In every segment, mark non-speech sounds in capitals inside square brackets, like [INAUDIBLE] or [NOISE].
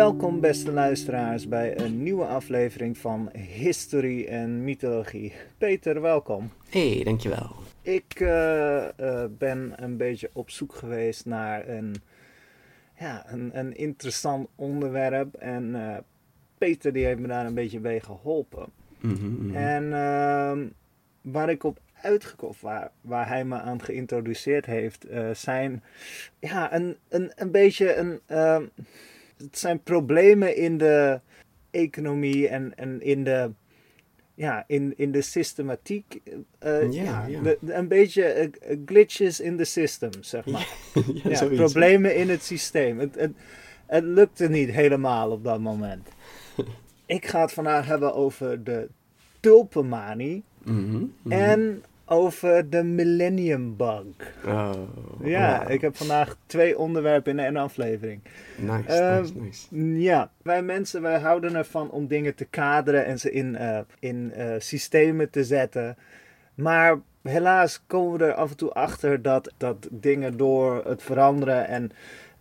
Welkom beste luisteraars bij een nieuwe aflevering van History en Mythologie. Peter, welkom. Hey, dankjewel. Ik uh, uh, ben een beetje op zoek geweest naar een, ja, een, een interessant onderwerp en uh, Peter die heeft me daar een beetje bij geholpen. Mm -hmm. En ehm, waar ik op uitgekomen, waar, waar hij me aan geïntroduceerd heeft, zijn ja, een, een, een beetje een ehm, het zijn problemen in de economie en, en in, de, ja, in, in de systematiek. Uh, Ja, ja, ja. de- de- een beetje eh, glitches in the system, zeg maar. [LAUGHS] ja, problemen in het systeem. Het, het, het lukte niet helemaal op dat moment. [LAUGHS] Ik ga het vandaag hebben over de tulpenmanie Mhm, mhm. en over de millennium bug. Oh, Ja, wow. ik heb vandaag twee onderwerpen in een aflevering. Nice, Ehm, nice, nice. Ja, wij mensen wij houden ervan om dingen te kaderen en ze in, eh, in eh, systemen te zetten. Maar helaas komen we er af en toe achter dat, dat dingen door het veranderen en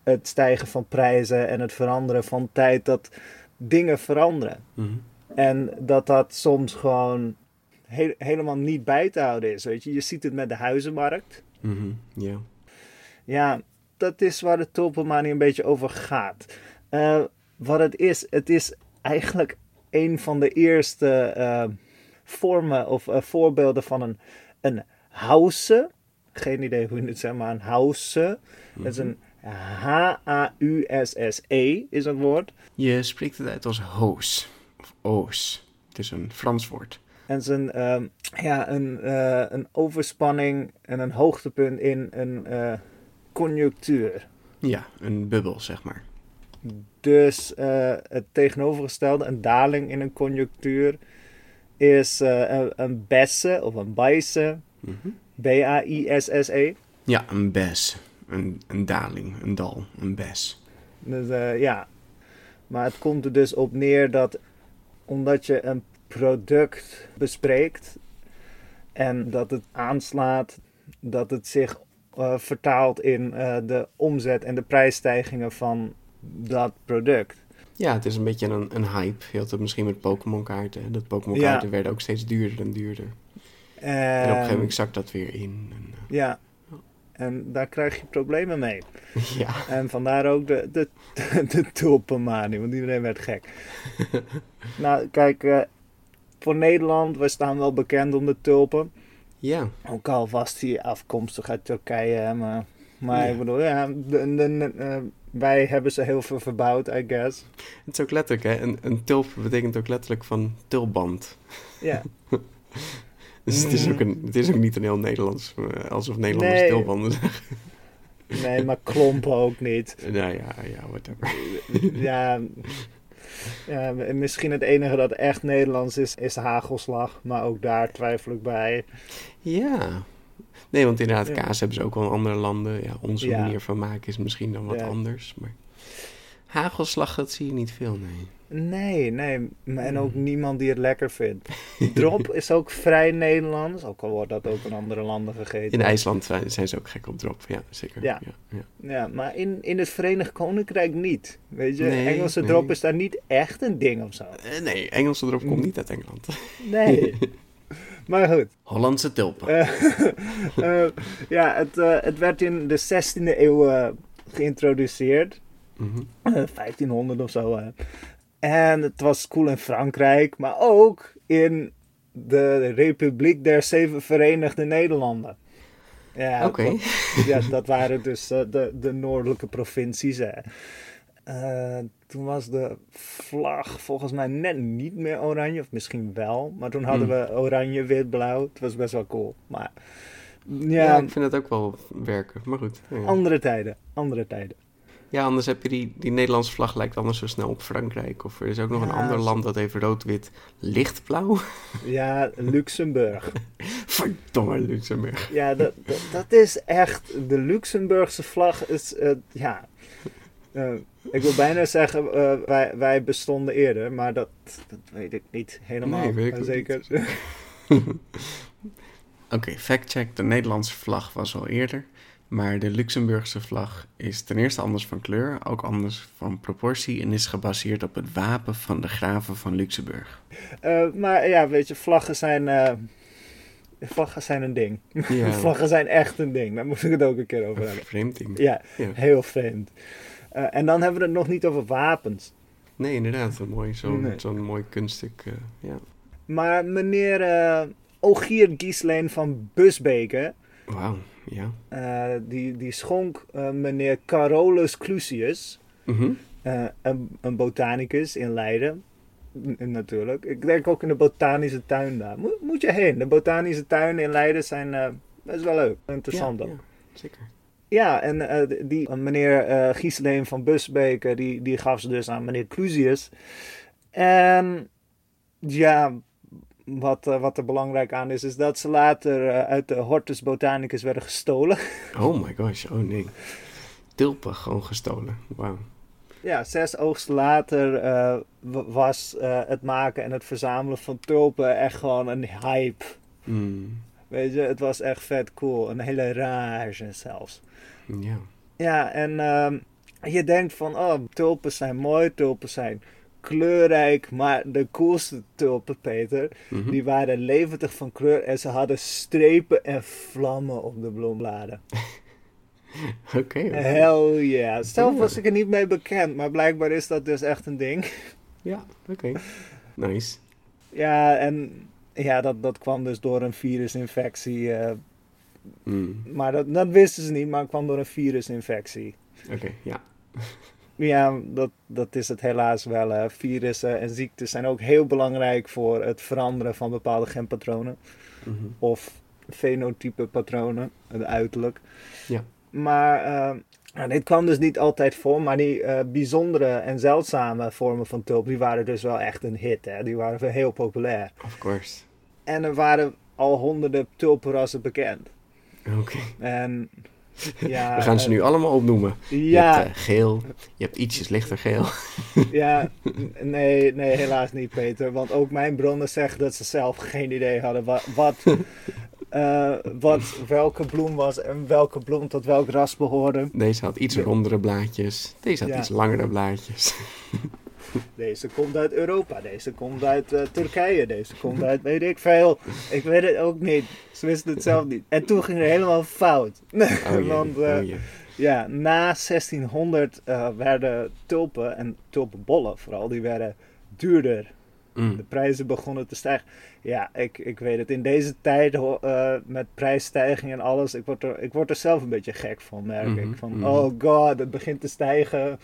het stijgen van prijzen en het veranderen van tijd, dat dingen veranderen. Mhm. En dat dat soms gewoon he- helemaal niet bij te houden is. Weet je? je ziet het met de huizenmarkt. Mhm, Ja. Ja, dat is waar de tulpenmanie een beetje over gaat. Eh, wat het is, het is eigenlijk een van de eerste eh, vormen of eh, voorbeelden van een, een house. Geen idee hoe je het zegt, maar een house. Dat is een H-A-U-S-S-E is het woord. Je spreekt het uit als hoos. Of oos. Het is een Frans woord. En een, ehm, ja, een, eh, een overspanning en een hoogtepunt in een eh, conjunctuur. Ja, een bubbel, zeg maar. Dus eh, het tegenovergestelde, een daling in een conjunctuur, is een, een besse of een baisse, Mhm. B-A-I-S-S-E. Ja, een bes. Een, een daling, een dal, een bes. Dus ja, maar het komt er dus op neer dat omdat je een product bespreekt en dat het aanslaat, dat het zich eh, vertaalt in eh, de omzet en de prijsstijgingen van dat product. Ja, het is een beetje een, een hype. Je had het misschien met Pokémon kaarten. Dat Pokémon Ja. kaarten werden ook steeds duurder en duurder. En, En op een gegeven moment zakt dat weer in. En, eh, Ja, en daar krijg je problemen mee. [LAUGHS] ja. En vandaar ook de, de, [LAUGHS] de, tulpenmanie, want iedereen werd gek. [LAUGHS] nou, kijk, voor Nederland, we staan wel bekend om de tulpen. Ja. Ook al was die afkomstig uit Turkije, maar, maar Ja. ik bedoel, ja, de, de- de- eh, wij hebben ze heel veel verbouwd, I guess. Het is ook letterlijk, hè. Een, een tulp betekent ook letterlijk van tulband. Ja, [LAUGHS] Dus het, is ook een, het is ook niet een heel Nederlands, eh, alsof Nederlanders Nee. tulbanden zeggen. nee, maar klompen ook niet. [LAUGHS] Nou ja, ja, whatever. Ja, ja, misschien het enige dat echt Nederlands is, is de hagelslag. Maar ook daar twijfel ik bij. Ja. Nee, want inderdaad, kaas hebben ze ook wel in andere landen. Ja, onze Ja. manier van maken is misschien dan wat anders. Maar hagelslag, dat zie je niet veel, nee. Nee, nee. En ook niemand die het lekker vindt. [LAUGHS] Drop is ook vrij Nederlands. Ook al wordt dat ook in andere landen gegeten. In IJsland zijn, ze ook gek op drop, ja, zeker. Ja. ja, ja. Ja, maar in, in het Verenigd Koninkrijk niet. Weet je, Nee, Engelse nee. drop is daar niet echt een ding of zo. Eh, nee, Engelse drop komt Mm. niet uit Engeland. [LAUGHS] Nee. [LAUGHS] maar goed. Hollandse tulpen. Eh, eh, ja, het, het werd in de 16e eeuw geïntroduceerd. Mhm. Eh, 1500 of zo. hè. En het was cool in Frankrijk, maar ook in de Republiek der Zeven Verenigde Nederlanden. Ja, Oké. ja, dat waren dus eh, de, de noordelijke provincies. Hè. Eh, toen was de vlag volgens mij net niet meer oranje, of misschien wel. Maar toen hadden Hmm. we oranje, wit, blauw. Het was best wel cool. Maar Ja, ja, ik vind het ook wel werken. Maar goed. Ja, andere tijden. Andere tijden. Ja, anders heb je die, die Nederlandse vlag lijkt anders zo snel op Frankrijk. Of er is ook nog een ander land dat heeft rood-wit lichtblauw. [LAUGHS] Ja, Luxemburg. Verdomme Luxemburg. Ja, dat, dat, dat is echt. De Luxemburgse vlag is. eh, ja. Eh, ik wil bijna zeggen, eh, wij, wij bestonden eerder, maar dat, dat weet ik niet helemaal Nee, weet ik zeker. [LAUGHS] Oké, factcheck. De Nederlandse vlag was al eerder. Maar de Luxemburgse vlag is ten eerste anders van kleur, ook anders van proportie en is gebaseerd op het wapen van de graven van Luxemburg. Eh, maar ja, weet je, vlaggen zijn. eh, vlaggen zijn een ding. Ja, [LAUGHS] Vlaggen zijn echt een ding. Daar moet ik het ook een keer over een hebben. vreemd ding. Ja, Ja. heel vreemd. Eh, en dan hebben we het nog niet over wapens. Nee, inderdaad, een mooi, zo'n Nee. zo'n mooi kunststuk. ja. Maar meneer Ogier Giesleen van Busbeke. Wauw, ja. eh, die, die schonk eh, meneer Carolus Clusius, Mhm. eh, een, een botanicus in Leiden. N- natuurlijk. Ik denk ook in de botanische tuin daar. Moet, moet je heen. De botanische tuinen in Leiden zijn best wel leuk. Interessant ja, ook. ja, zeker. Ja, en die meneer eh Giesleen van Busbeke, die, die gaf ze dus aan meneer Clusius. En ja, wat, eh, wat er belangrijk aan is, is dat ze later eh, uit de Hortus Botanicus werden gestolen. [LAUGHS] Oh my gosh, oh nee. Tulpen gewoon gestolen. Wauw. Ja, zes oogsten later eh, was het maken en het verzamelen van tulpen echt gewoon een hype. Mm, Weet je, het was echt vet cool. Een hele rage zelfs. ja. Ja, en ehm, je denkt van, oh, tulpen zijn mooi, tulpen zijn kleurrijk. Maar de coolste tulpen, Peter, Mhm. die waren levendig van kleur en ze hadden strepen en vlammen op de bloembladen. [LAUGHS] Oké. Hell yeah. Zelf was ik er niet mee bekend, maar blijkbaar is dat dus echt een ding. Ja, oké. Nice. Ja, en ja, dat, dat kwam dus door een virusinfectie. eh, Mm, maar dat, dat wisten ze niet, maar het kwam door een virusinfectie. Oké, ja. Ja, dat, dat is het helaas wel. hè. Virussen en ziektes zijn ook heel belangrijk voor het veranderen van bepaalde genpatronen. Mhm. Of fenotype patronen, het uiterlijk. Ja. Maar eh, nou, dit kwam dus niet altijd voor, maar die eh, bijzondere en zeldzame vormen van tulp, die waren dus wel echt een hit. Hè? Die waren heel populair. Of course. En er waren al honderden tulpenrassen bekend. Oké. En ja, [LAUGHS] We gaan ze eh, nu allemaal opnoemen. Je Ja, hebt eh, geel, je hebt ietsjes lichter geel. [LAUGHS] ja, [LAUGHS] nee, nee, helaas niet, Peter. Want ook mijn bronnen zeggen dat ze zelf geen idee hadden wat, wat, eh, wat welke bloem was en welke bloem tot welk ras behoorde. Deze had iets rondere blaadjes. Deze had Ja. iets langere blaadjes. Deze komt uit Europa, deze komt uit eh, Turkije, deze komt uit weet ik veel. Ik weet het ook niet. Ze wisten het zelf niet. En toen ging het helemaal fout. Oh [LAUGHS] Want eh, oh jee. ja, na 1600 eh, werden tulpen en tulpenbollen vooral, die werden duurder. Mm. De prijzen begonnen te stijgen. Ja, ik, ik weet het. In deze tijd eh, met prijsstijging en alles, ik word, er, ik word er zelf een beetje gek van, merk Mhm, ik. Van, mhm. oh god, het begint te stijgen.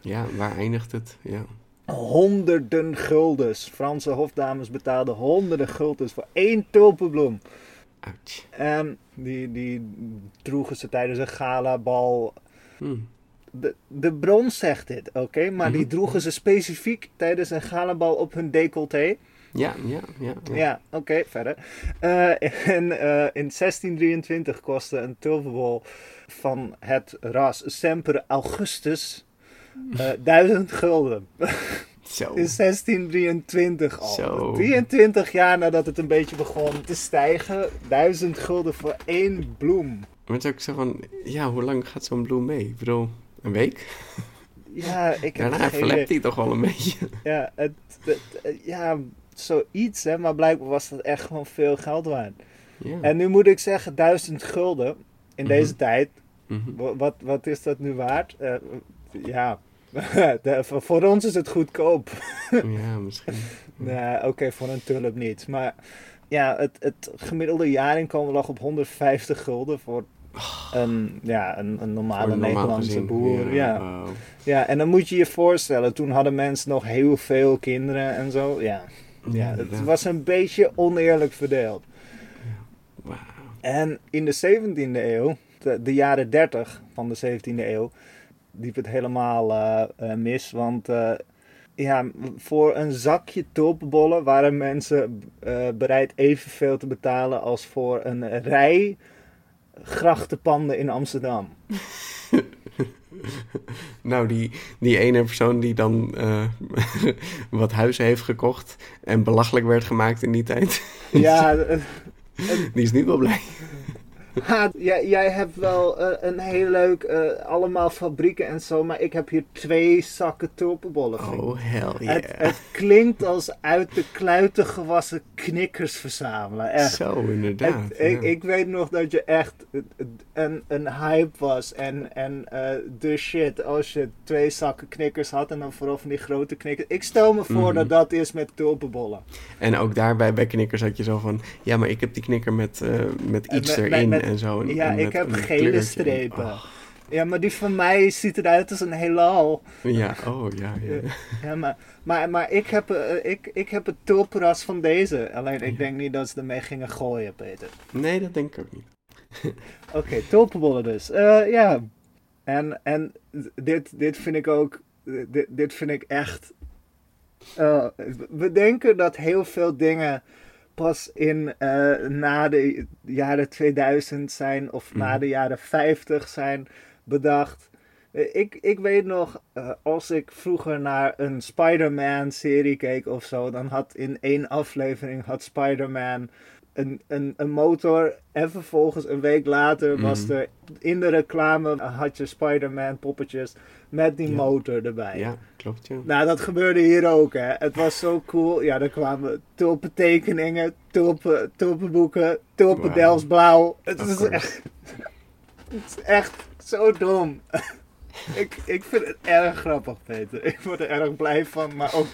Ja, waar eindigt het? Ja. Honderden guldens. Franse hofdames betaalden honderden guldens voor één tulpenbloem. Ouch. En die, die droegen ze tijdens een galabal. Mm. De, de bron zegt dit, oké? Maar die Mhm. droegen ze specifiek tijdens een galabal op hun decolleté. Ja, ja, ja. ja. Ja, oké, verder. Eh, en eh, in 1623 kostte een tulpenbol van het ras Semper Augustus eh, [LAUGHS] duizend gulden. Zo. In 1623 al. Zo. 23 jaar nadat het een beetje begon te stijgen. Duizend gulden voor één bloem. Maar het is ook zo van, ja, hoe lang gaat zo'n bloem mee? Ik bedoel, een week? Ja, ik heb Daarna verlept hij toch wel een beetje. Ja, het, het- het- ja, zoiets hè. Maar blijkbaar was dat echt gewoon veel geld waard. En nu moet ik zeggen, duizend gulden in Mhm. deze tijd. Mhm. Wa- Wat, wat is dat nu waard? Eh, ja, [LAUGHS] de- voor- voor ons is het goedkoop. Ja, misschien. [LAUGHS] Nee, oké, voor een tulp niet. Maar ja, het, het gemiddelde jaarinkomen lag op 150 gulden voor een, ja, een, een normale een Nederlandse gezin. boer. Ja. Ja, en dan moet je je voorstellen, toen hadden mensen nog heel veel kinderen en zo. Ja, ja het was een beetje oneerlijk verdeeld. En in de 17e eeuw, de, de jaren 30 van de 17e eeuw, liep het helemaal eh, eh, mis. Want eh, ja, voor een zakje tulpenbollen waren mensen bereid evenveel te betalen als voor een rij grachtenpanden in Amsterdam. [LAUGHS] Nou, die, die ene persoon die dan eh, [LAUGHS] wat huizen heeft gekocht en belachelijk werd gemaakt in die tijd, Ja, [LAUGHS] die is niet wel blij. Ha, jij, jij hebt wel eh, een heel leuk, eh, allemaal fabrieken en zo, maar ik heb hier twee zakken tulpenbollen. Oh, hell yeah. het, het klinkt als uit de kluiten gewassen knikkers verzamelen. Echt. Zo, inderdaad. Het- ik, ja. ik weet nog dat je echt een, een hype was en, en eh, de shit als je twee zakken knikkers had en dan vooral van die grote knikkers. Ik stel me voor Mhm. dat dat is met tulpenbollen. En ook daarbij bij knikkers had je zo van... Ja, maar ik heb die knikker met, met iets met- erin met- en zo. En- ja, en ik heb gele strepen. Oh, Ja, maar die van mij ziet eruit als een heelal. ja, oh ja, ja. Ja, maar, maar, maar ik, heb, eh, ik, ik heb het tulpenras van deze. Alleen ik Ja. denk niet dat ze ermee gingen gooien, Peter. Nee, dat denk ik ook niet. [LAUGHS] Oké, tulpenbollen dus. Eh, ja. En, en dit, dit vind ik ook... Dit, dit vind ik echt... eh, we denken dat heel veel dingen pas in eh, na de jaren 2000 zijn of na Mhm. de jaren 50 zijn bedacht. Eh, Ik, ik weet nog, eh, als ik vroeger naar een Spider-Man serie keek of zo, dan had in één aflevering had Spider-Man een, een, een motor. En vervolgens een week later was Mhm. er in de reclame had je Spider-Man poppetjes met die Ja. motor erbij. Ja, klopt, ja. Nou, dat gebeurde hier ook, hè. Het was zo cool. Ja, er kwamen tulpentekeningen, tulpen, tulpenboeken, tulpendels blauw. Het is echt... Het is echt zo dom. [LAUGHS] ik, ik vind het erg grappig, Peter. Ik word er erg blij van, maar ook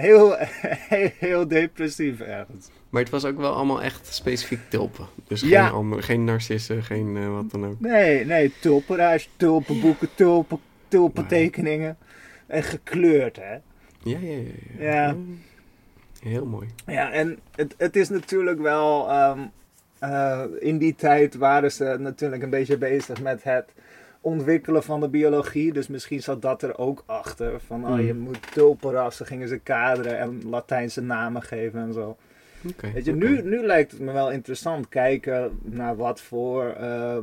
heel, [LAUGHS] heel, heel depressief ergens. Maar het was ook wel allemaal echt specifiek tulpen. Dus geen, andere, geen narcissen, geen eh, wat dan ook. Nee, nee, tulpenruis, tulpenboeken, tulpen, tulpentekeningen. En gekleurd, hè. Ja, ja, ja. ja. Ja. Heel mooi. Ja, en het, het is natuurlijk wel. ehm, eh, in die tijd waren ze natuurlijk een beetje bezig met het ontwikkelen van de biologie. Dus misschien zat dat er ook achter. Van oh, Mm. je moet tulpenrassen, gingen ze kaderen en Latijnse namen geven en zo. Weet je, nu, nu lijkt het me wel interessant kijken naar wat voor ehm,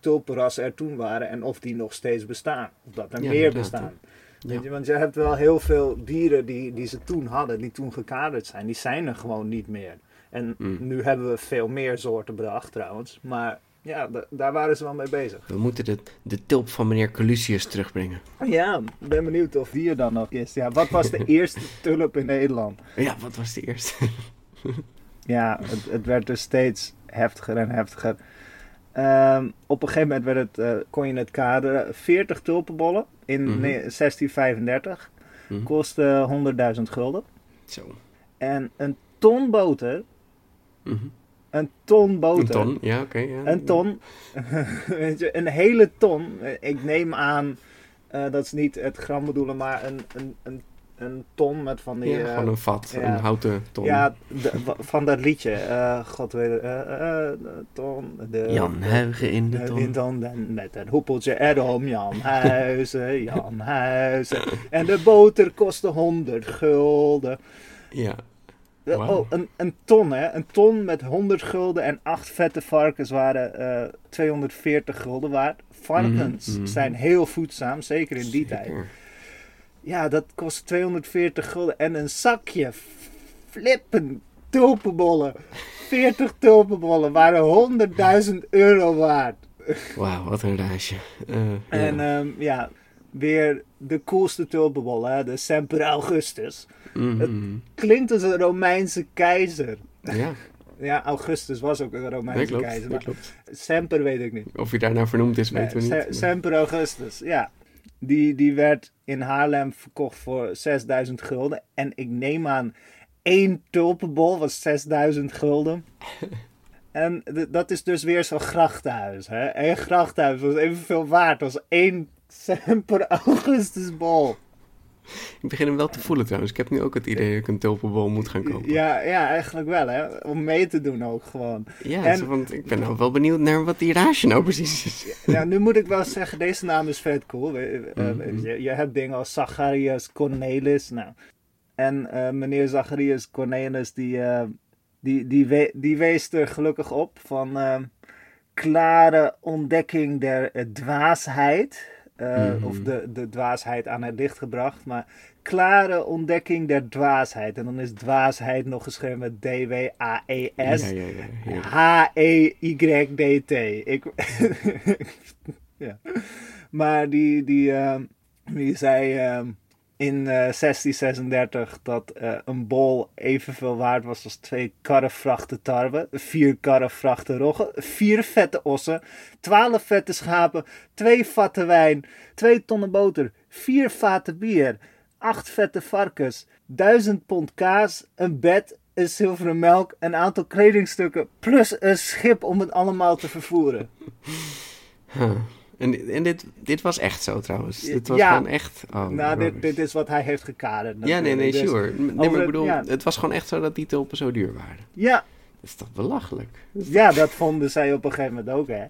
tulpenrassen er toen waren en of die nog steeds bestaan. Of dat er Ja, meer bestaan. Ja. Weet je, want je hebt wel heel veel dieren die, die ze toen hadden, die toen gekaderd zijn. Die zijn er gewoon niet meer. En Mm. nu hebben we veel meer soorten bedacht trouwens. Maar ja, da- daar waren ze wel mee bezig. We moeten de, de tulp van meneer Colusius terugbrengen. Ja, ik ben benieuwd of die er dan nog is. Ja, wat was de [LAUGHS] eerste tulp in Nederland? Ja, wat was de eerste? [LAUGHS] Ja, het, het werd dus steeds heftiger en heftiger. Ehm, op een gegeven moment werd het, eh, kon je het kaderen. 40 tulpenbollen in Mhm. ne- 1635 Hm? kostte 100.000 gulden. Zo. En een ton boter, Mhm. Een ton boter, Een ton, ja, oké. ja. een ton, [LAUGHS] weet je, een hele ton. Ik neem aan, eh, dat is niet het gram bedoelen, maar een, een, een, een ton met van die... Ja, eh, gewoon een vat, ja. een houten ton. Ja, de- van dat liedje. eh, God weet het. eh, eh, ton. De, Jan Huigen in de ton. in ton. en met een hoepeltje erom. Jan Huizen, [LAUGHS] Jan Huizen. En de boter kostte 100 gulden. Ja, Oh, een, een ton hè. Een ton met 100 gulden en acht vette varkens waren eh 240 gulden waard. Varkens Mhm, mhm. zijn heel voedzaam, zeker in die tijd. Ja, dat kost 240 gulden. En een zakje flippen tulpenbollen. 40 tulpenbollen waren 100.000 euro waard. Wauw, wat een reisje. Eh, En ja. ehm, ja, weer de coolste tulpenbollen, hè, de Semper Augustus. Mhm. Klinkt als een Romeinse keizer. Ja, [LAUGHS] Ja, Augustus was ook een Romeinse klopt. keizer. Maar klopt. Semper weet ik niet. Of je daar nou vernoemd is, Nee, weten we Se- niet. maar- Semper Augustus, ja. Die, die werd in Haarlem verkocht voor 6000 gulden. En ik neem aan, één tulpenbol was 6000 gulden. [LAUGHS] En dat is dus weer zo'n grachthuis. Hè? Een grachthuis was evenveel waard als één cent per augustusbol. Ik begin hem wel te voelen trouwens. Ik heb nu ook het idee dat ik een tulpenbol moet gaan kopen. Ja, ja, eigenlijk wel hè. Om mee te doen ook gewoon. Ja, en... want ik ben nou wel benieuwd naar wat die rage nou precies is. Ja, nu moet ik wel zeggen, deze naam is vet cool. Mhm. je, je, hebt dingen als Zacharias Cornelis. Nou. En uh, meneer Zacharias Cornelis die... Uh, die, die, we, die wees er gelukkig op van uh, klare ontdekking der dwaasheid. Uh, Of de, de dwaasheid aan het licht gebracht. Maar klare ontdekking der dwaasheid. En dan is dwaasheid nog geschreven met D-W-A-E-S. Ja, ja, ja, H-E-Y-D-T. Ik, [LAUGHS] ja. Maar die, die, uh, die zei... Uh, in 1636 eh, dat uh, een bol evenveel waard was als twee karren vrachten tarwe, vier karren vrachten roggen, vier vette ossen, twaalf vette schapen, twee vatten wijn, twee tonnen boter, vier vaten bier, acht vette varkens, duizend pond kaas, een bed, een zilveren melk, een aantal kledingstukken, plus een schip om het allemaal te vervoeren. Huh. En, en dit, dit was echt zo trouwens. Dit was gewoon echt. Oh, nou, dit, dit is wat hij heeft gekaderd. Ja, nee, nee, dus sure. Nee, maar ik bedoel, het was gewoon echt zo dat die tulpen zo duur waren. Ja. Dat is toch belachelijk? Ja, dat vonden zij op een gegeven moment ook, hè.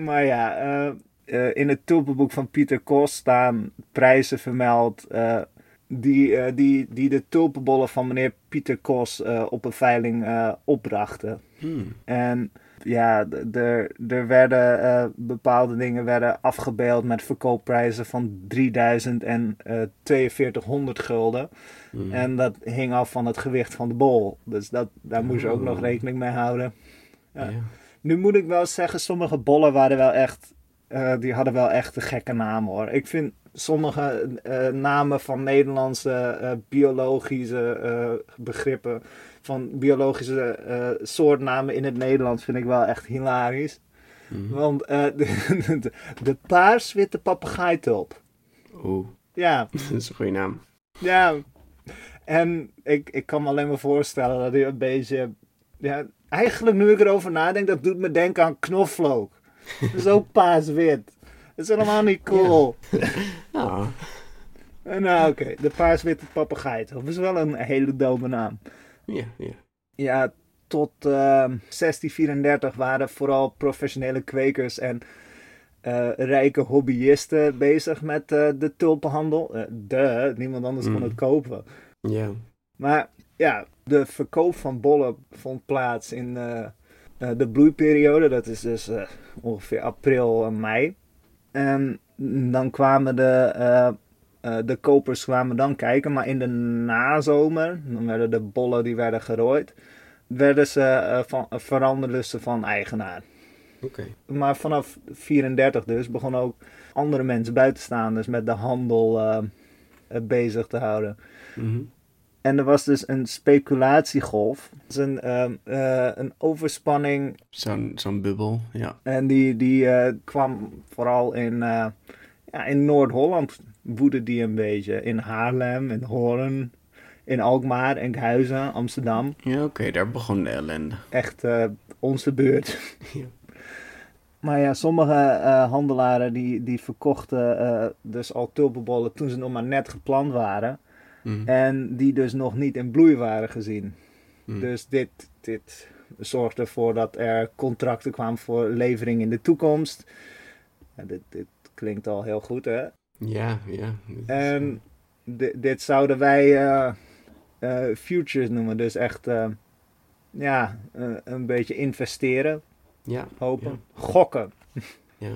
Maar ja, uh, uh, in het tulpenboek van Pieter Kos staan prijzen vermeld. Uh, die, die, die de tulpenbollen van meneer Pieter Kos op een veiling opbrachten. Hmm. En ja, er, er werden uh, bepaalde dingen werden afgebeeld met verkoopprijzen van 3000 en uh, 4200 gulden. Hmm. En dat hing af van het gewicht van de bol. Dus dat, daar moest je ook nog rekening mee houden. Ja. Nu moet ik wel zeggen, sommige bollen waren wel echt, uh, die hadden wel echt een gekke namen hoor. Ik vind sommige uh, namen van Nederlandse biologische begrippen van biologische soortnamen in het Nederlands vind ik wel echt hilarisch. Mhm. Want [LAUGHS] de, de, de paarswitte papegaaitulp. Oeh. Ja. [LAUGHS] dat is een goede naam. Ja. En ik, ik kan me alleen maar voorstellen dat hij een beetje... Ja, eigenlijk nu ik erover nadenk, dat doet me denken aan knoflook. Dat is ook paarswit. Dat is helemaal niet cool. Ja. Oh. [LAUGHS] Nou, oké. De paarswitte papegaaitulp. Dat is wel een hele dome naam. Ja, ja. Ja, tot uh, ehm, 1634 waren vooral professionele kwekers en uh, rijke hobbyisten bezig met uh, de tulpenhandel. De, niemand anders kon het mm. kopen. Ja. Maar ja, de verkoop van bollen vond plaats in de bloeiperiode. Dat is dus ongeveer april en mei. En dan kwamen de uh, de kopers kwamen dan kijken, maar in de nazomer, dan werden de bollen die werden gerooid, werden ze, uh, van, veranderden ze van eigenaar. Oké. Maar vanaf 34 dus begonnen ook andere mensen buitenstaanders met de handel bezig te houden. Mm En er was dus een speculatiegolf. Een, een overspanning. Zo'n zo'n bubbel, ja. En die, die kwam vooral in, ja, in Noord-Holland woedde die een beetje. In Haarlem, in Hoorn, in Alkmaar, Enkhuizen, Amsterdam. Ja, oké, daar begon de ellende. Echt onze beurt. [LAUGHS] Ja. Maar ja, sommige uh, handelaren die, die verkochten uh, dus al tulpenbollen toen ze nog maar net geplant waren. Mm. En die dus nog niet in bloei waren gezien. Mm. Dus dit, dit zorgde ervoor dat er contracten kwamen voor levering in de toekomst. Ja, dit, dit klinkt al heel goed, hè? Ja, ja. En dit zouden wij uh, uh, futures noemen. Dus echt, uh, ja, een beetje investeren. Ja. Hopen. Gokken. [LAUGHS] Ja.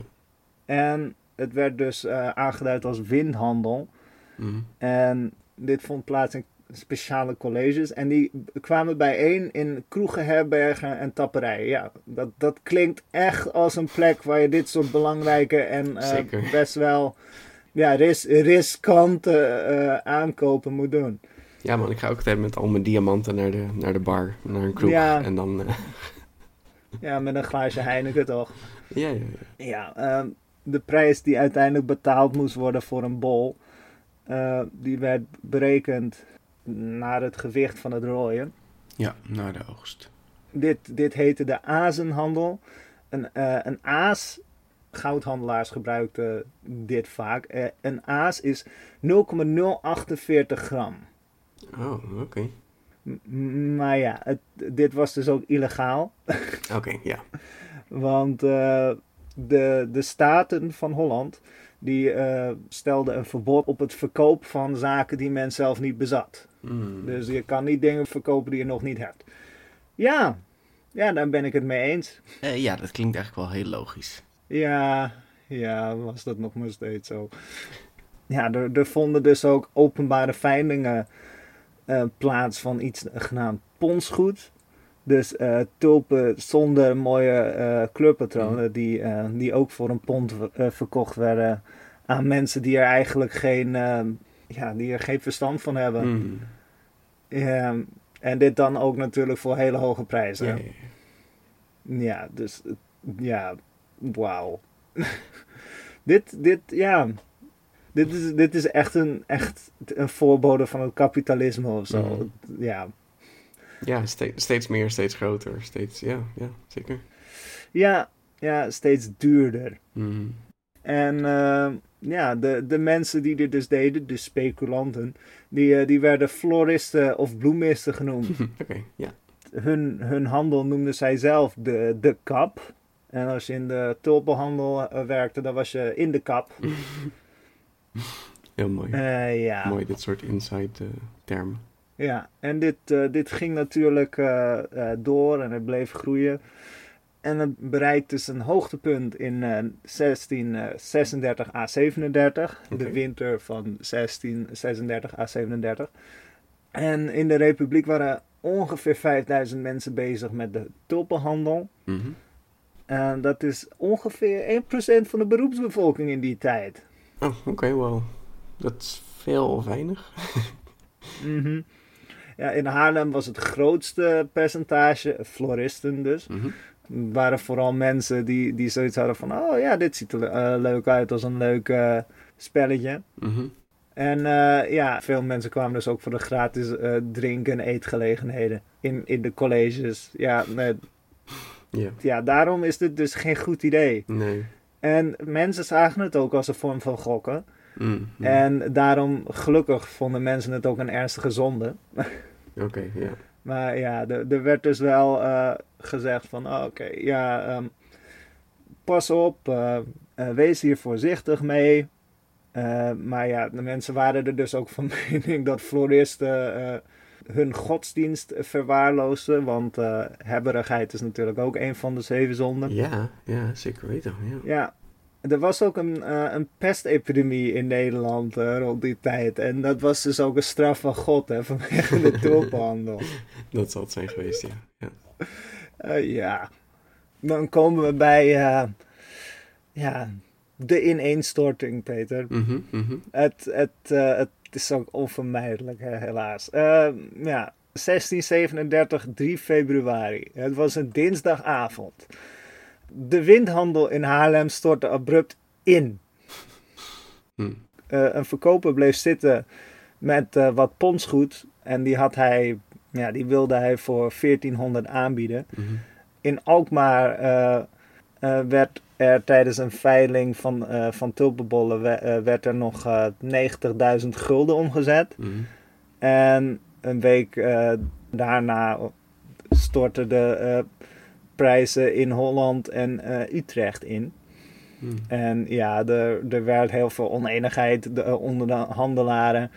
En het werd dus aangeduid als windhandel. Mm. En dit vond plaats in speciale colleges. En die kwamen bijeen in kroegen, herbergen en tapperijen. Ja, dat, dat klinkt echt als een plek waar je dit soort belangrijke en best wel ja, ris riskante uh, aankopen moet doen. Ja man, ik ga ook altijd met al mijn diamanten naar de, naar de bar, naar een kroeg. Ja. En dan... Uh... [LAUGHS] Ja, met een glaasje Heineken toch? Ja, ja, ja. Ja, uh, de prijs die uiteindelijk betaald moest worden voor een bol, uh, die werd berekend naar het gewicht van het rooien. Ja, naar de oogst. dit, dit heette de azenhandel. Een, eh, een aas, goudhandelaars gebruikten dit vaak. Eh, een aas is 0,048 gram. Oh, oké. Maar ja, het, dit was dus ook illegaal. Oké, ja. [LAUGHS] Want eh, de, de staten van Holland die eh, stelden een verbod op het verkoop van zaken die men zelf niet bezat. Mm. Dus je kan niet dingen verkopen die je nog niet hebt. Ja, ja daar ben ik het mee eens. Eh, ja, dat klinkt eigenlijk wel heel logisch. Ja, ja, was dat nog maar steeds zo. Ja, er, er vonden dus ook openbare veilingen eh, plaats van iets genaamd ponsgoed. Dus eh, tulpen zonder mooie eh, kleurpatronen, die, eh, die ook voor een pond verkocht werden aan mensen die er eigenlijk geen, eh, ja, die er geen verstand van hebben. Mm. En dit dan ook natuurlijk voor hele hoge prijzen. Ja, dus ja, wauw. [LAUGHS] dit, dit, ja. Dit is, dit is echt een, echt een voorbode van het kapitalisme of zo. Mhm. Ja. Ja, ste- steeds meer, steeds groter. Steeds, ja, ja, zeker. ja, ja, steeds duurder. Mm. En eh, ja, de, de mensen die dit dus deden, de speculanten, die, eh, die werden floristen of bloemisten genoemd. [LAUGHS] Oké, ja. hun, hun handel noemden zij zelf de, de kap. En als je in de tulpenhandel eh, werkte, dan was je in de kap. [LAUGHS] Heel mooi. Eh, ja. Mooi, dit soort inside termen. Ja, en dit, eh, dit ging natuurlijk eh, eh, door en het bleef groeien. En het bereikte zijn hoogtepunt in eh 1636 à 37, de winter van 1636 à 37. En in de Republiek waren ongeveer 5000 mensen bezig met de tulpenhandel. Mhm. En dat is ongeveer 1% van de beroepsbevolking in die tijd. Oh, oké, wow. Dat is veel of weinig. [LAUGHS] Mhm. Ja, in Haarlem was het grootste percentage, floristen dus, Mhm. waren vooral mensen die, die zoiets hadden van, oh ja, dit ziet er eh, leuk uit als een leuk eh, spelletje. Mhm. En eh, ja, veel mensen kwamen dus ook voor de gratis eh drink- en eetgelegenheden in, in de colleges. Ja, nee, Ja, ja, daarom is dit dus geen goed idee. nee. En mensen zagen het ook als een vorm van gokken. Mm, mm. En daarom, gelukkig, vonden mensen het ook een ernstige zonde. [LAUGHS] Oké, ja. Maar ja, er, er werd dus wel eh, gezegd van, oh, oké, ja, ehm, pas op, eh, eh, wees hier voorzichtig mee. Maar ja, de mensen waren er dus ook van [LAUGHS] mening dat floristen hun godsdienst verwaarloosden. Want hebberigheid is natuurlijk ook een van de zeven zonden. Ja, ja, zeker weten. Ja. Ja, er was ook een, eh, een pestepidemie in Nederland eh, rond die tijd. En dat was dus ook een straf van God, hè, [LAUGHS] vanwege de tulpenhandel. [LAUGHS] Dat zal het zijn geweest, ja. ja. Eh, ja, dan komen we bij ja, de ineenstorting, Peter. Mhm, mhm. Het, het, het is ook onvermijdelijk, hè, helaas. Eh, ja, 1637, 3 februari. Het was een dinsdagavond. De windhandel in Haarlem stortte abrupt in. Hm. Eh, een verkoper bleef zitten met eh, wat ponsgoed. En die, had hij, ja, die wilde hij voor 1400 aanbieden. Mhm. In Alkmaar eh, werd er tijdens een veiling van, van tulpenbollen we- werd er nog eh 90.000 gulden omgezet. Mhm. En een week daarna stortten de prijzen in Holland en eh, Utrecht in. Mhm. En ja, er, er werd heel veel oneenigheid de, eh, onder de handelaren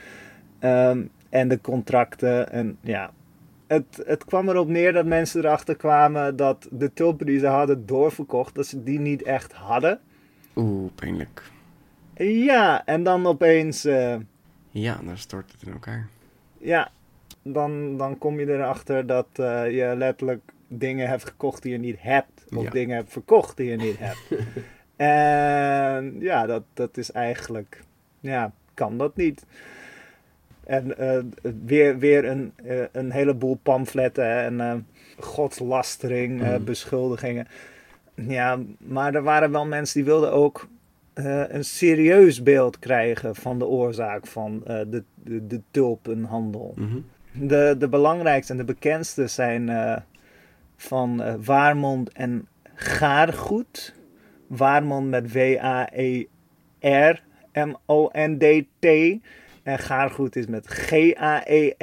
ehm, en de contracten. En ja, het, het kwam erop neer dat mensen erachter kwamen dat de tulpen die ze hadden doorverkocht, dat ze die niet echt hadden. Oeh, pijnlijk. Ja, en dan opeens, eh, Ja, dan stort het in elkaar. ja, dan, dan kom je erachter dat je letterlijk dingen hebt gekocht die je niet hebt. Of Ja. dingen hebt verkocht die je niet hebt. [LAUGHS] en ja, dat, dat is eigenlijk, ja, kan dat niet. En eh, weer, weer een, eh, een heleboel pamfletten hè, en eh, godslastering, Mhm. beschuldigingen. Ja, maar er waren wel mensen die wilden ook een serieus beeld krijgen van de oorzaak van de, de, de tulpenhandel. Mhm. De, de belangrijkste en de bekendste zijn van uh, Waarmond en Gaargoed. Waarmond met W-A-E-R-M-O-N-D-T. En Gaargoed is met G-A-E-R-G-O-E-D-T.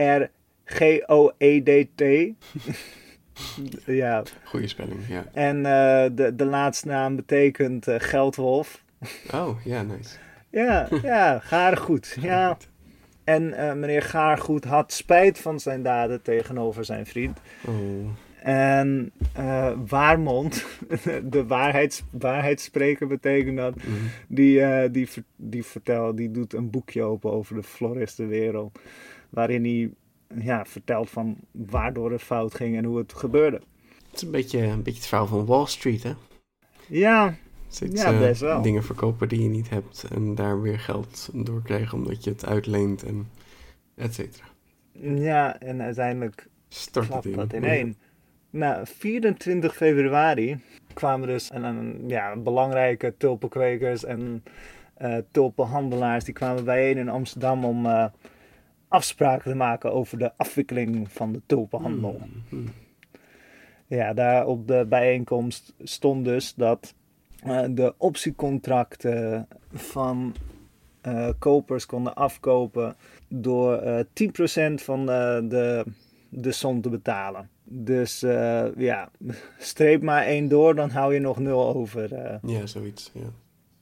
[LAUGHS] ja. Goeie spelling, ja. En uh, de, de laatste naam betekent uh, geldwolf. Oh, ja, nice. ja, ja, Gaargoed. [LAUGHS] Ja. En uh, meneer Gaargoed had spijt van zijn daden tegenover zijn vriend. Oh. En uh, Waarmond, [LAUGHS] de waarheids, waarheidsspreker betekent dat, Mhm. die, uh, die, die vertelt, die doet een boekje open over de floristenwereld. Waarin hij ja, vertelt van waardoor het fout ging en hoe het gebeurde. Het is een beetje, een beetje het verhaal van Wall Street, hè? Ja, Steeds, Ja, eh, best wel. dingen verkopen die je niet hebt en daar weer geld door krijgen omdat je het uitleent en et cetera. ja en uiteindelijk Stort het in. dat in één. Nou, 24 februari kwamen dus een, een, ja, belangrijke tulpenkwekers en eh, tulpenhandelaars. Die kwamen bijeen in Amsterdam om eh, afspraken te maken over de afwikkeling van de tulpenhandel. Mhm. Ja, daar op de bijeenkomst stond dus dat eh, de optiecontracten van kopers konden afkopen door eh 10% van de, de som te betalen. Dus eh, ja, streep maar één door, dan hou je nog nul over. eh. Ja, zoiets, ja.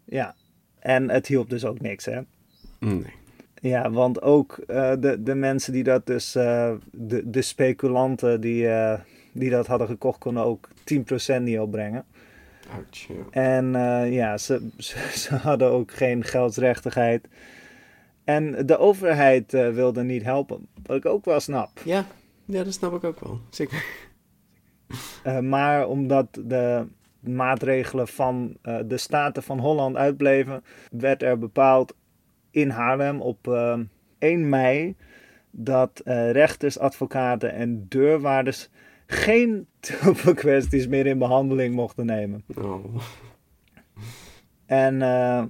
ja, en het hielp dus ook niks, hè. Nee. Ja, want ook eh, de, de mensen die dat dus, de, de speculanten die, die dat hadden gekocht, konden ook 10% niet opbrengen. Ouch. En ja, ze, ze, [LAUGHS] ze hadden ook geen geldsrechtigheid. En de overheid wilde niet helpen, wat ik ook wel snap. ja. Ja, dat snap ik ook wel. Zeker. Eh, maar omdat de maatregelen van eh, de Staten van Holland uitbleven, werd er bepaald in Haarlem op eh, 1 mei dat eh, rechters, advocaten en deurwaarders geen [LAUGHS] tulpenkwesties meer in behandeling mochten nemen. Oh. En eh,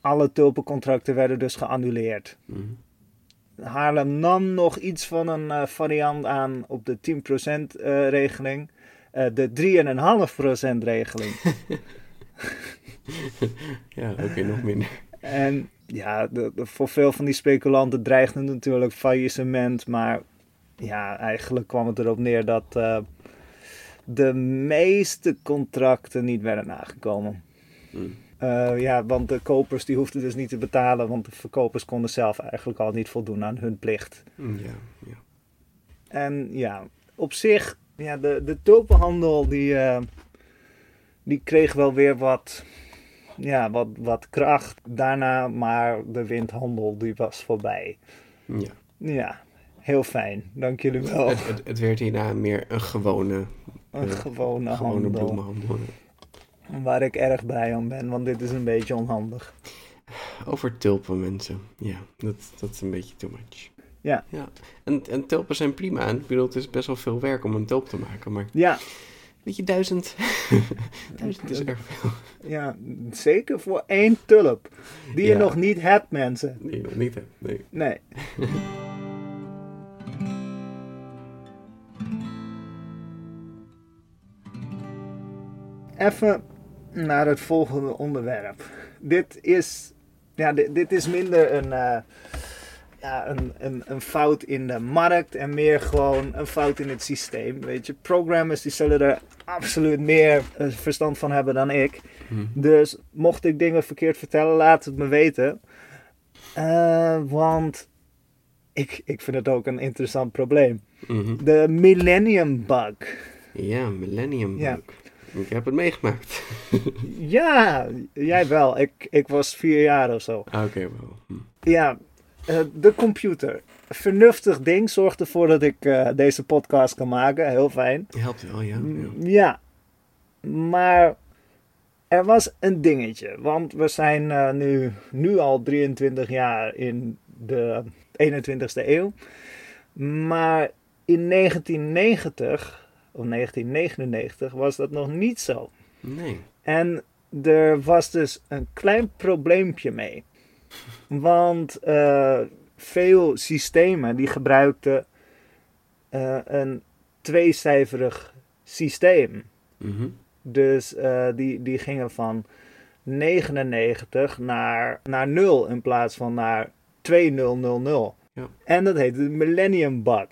alle tulpencontracten werden dus geannuleerd. Mhm. Haarlem nam nog iets van een eh, variant aan op de 10% eh, regeling. Eh, de 3,5% regeling. [LAUGHS] Ja, oké, nog minder. En ja, de, de- voor veel van die speculanten dreigde natuurlijk faillissement. Maar ja, eigenlijk kwam het erop neer dat de meeste contracten niet werden nagekomen. Mm. Eh, ja, want de kopers die hoefden dus niet te betalen, want de verkopers konden zelf eigenlijk al niet voldoen aan hun plicht. Mm, Ja, ja. En ja, op zich, ja, de, de tulpenhandel die, eh, die kreeg wel weer wat, ja, wat, wat kracht daarna, maar de windhandel die was voorbij. ja. Ja, heel fijn, dank jullie wel. Het, het, het werd hierna meer een gewone, Een eh, gewone gewone handel, bloemenhandel. Waar ik erg blij om ben, want dit is een beetje onhandig. Over tulpen, mensen. Ja, dat, dat is een beetje too much. Ja. ja. En, en tulpen zijn prima. En ik bedoel, het is best wel veel werk om een tulp te maken. Maar Ja, weet je, duizend, [LAUGHS] duizend is erg veel. ja, zeker voor één tulp, die je nog niet hebt, mensen. Die je nog niet hebt. Nee. Nee. [LAUGHS] Even naar het volgende onderwerp. Dit is, ja, dit, dit is minder een, eh, ja, een, een, een fout in de markt en meer gewoon een fout in het systeem. Weet je, programmers die zullen er absoluut meer eh, verstand van hebben dan ik. Hm. Dus mocht ik dingen verkeerd vertellen, laat het me weten. Eh, want ik, ik vind het ook een interessant probleem. Mhm. De Millennium Bug. Ja, Millennium Ja. Ik heb het meegemaakt. [LAUGHS] Ja, jij wel. Ik, ik was vier jaar of zo. Ah, Oké, wel. Hm. Ja, eh, de computer. Vernuftig ding zorgt ervoor dat ik eh, deze podcast kan maken. Heel fijn. Helpt wel, ja. ja. Ja, maar er was een dingetje. Want we zijn eh, nu, nu al 23 jaar in de 21ste eeuw. Maar in 1990 of 1999 was dat nog niet zo. Nee. En er was dus een klein probleempje mee. Want eh, veel systemen die gebruikten eh, een tweecijferig systeem. Mhm. Dus eh, die, die gingen van 99 naar, naar 0 in plaats van naar 2000. Ja. En dat heette de Millennium Bug.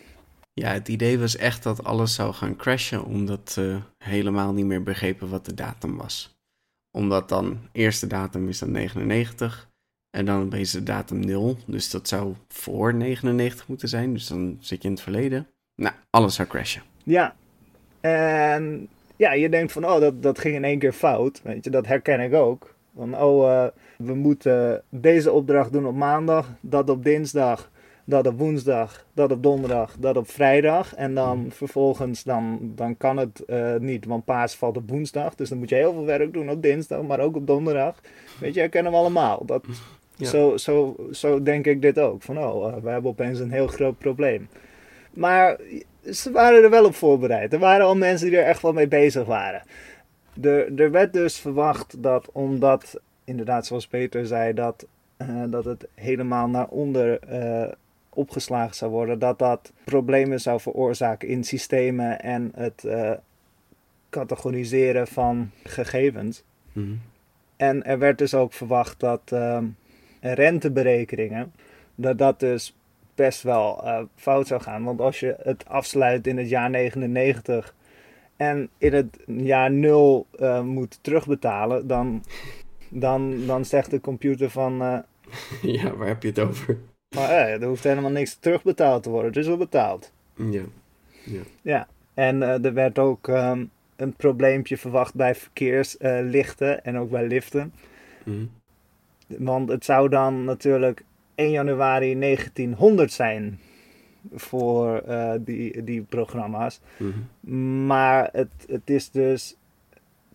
Ja, het idee was echt dat alles zou gaan crashen, omdat ze helemaal niet meer begrepen wat de datum was. Omdat dan, eerste datum is dan 99 en dan opeens de datum 0, dus dat zou voor 99 moeten zijn, dus dan zit je in het verleden. Nou, alles zou crashen. Ja. En ja, je denkt van, oh, dat, dat ging in één keer fout. Weet je, dat herken ik ook. Van, oh, eh, we moeten deze opdracht doen op maandag, dat op dinsdag, dat op woensdag, dat op donderdag, dat op vrijdag. En dan vervolgens, dan, dan kan het eh, niet, want paas valt op woensdag. Dus dan moet je heel veel werk doen op dinsdag, maar ook op donderdag. Weet je, herkennen we allemaal. Dat, Ja. zo, zo, zo denk ik dit ook. Van, oh, eh, we hebben opeens een heel groot probleem. Maar ze waren er wel op voorbereid. Er waren al mensen die er echt wel mee bezig waren. Er, er werd dus verwacht dat omdat, inderdaad zoals Peter zei, dat, eh, dat het helemaal naar onder opgeslagen zou worden, dat dat problemen zou veroorzaken in systemen en het eh, categoriseren van gegevens. Mhm. En er werd dus ook verwacht dat ehm, renteberekeningen, dat dat dus best wel eh, fout zou gaan. Want als je het afsluit in het jaar 99 en in het jaar 0 eh, moet terugbetalen, dan, dan, dan zegt de computer van, [LAUGHS] Ja, waar heb je het over? Maar, eh, er hoeft helemaal niks terugbetaald te worden. Het is al betaald. Ja. Ja, en eh, er werd ook ehm, een probleempje verwacht bij verkeerslichten en ook bij liften. Mhm. Want het zou dan natuurlijk 1 januari 1900 zijn voor eh, die, die programma's. Mhm. Maar het, het is dus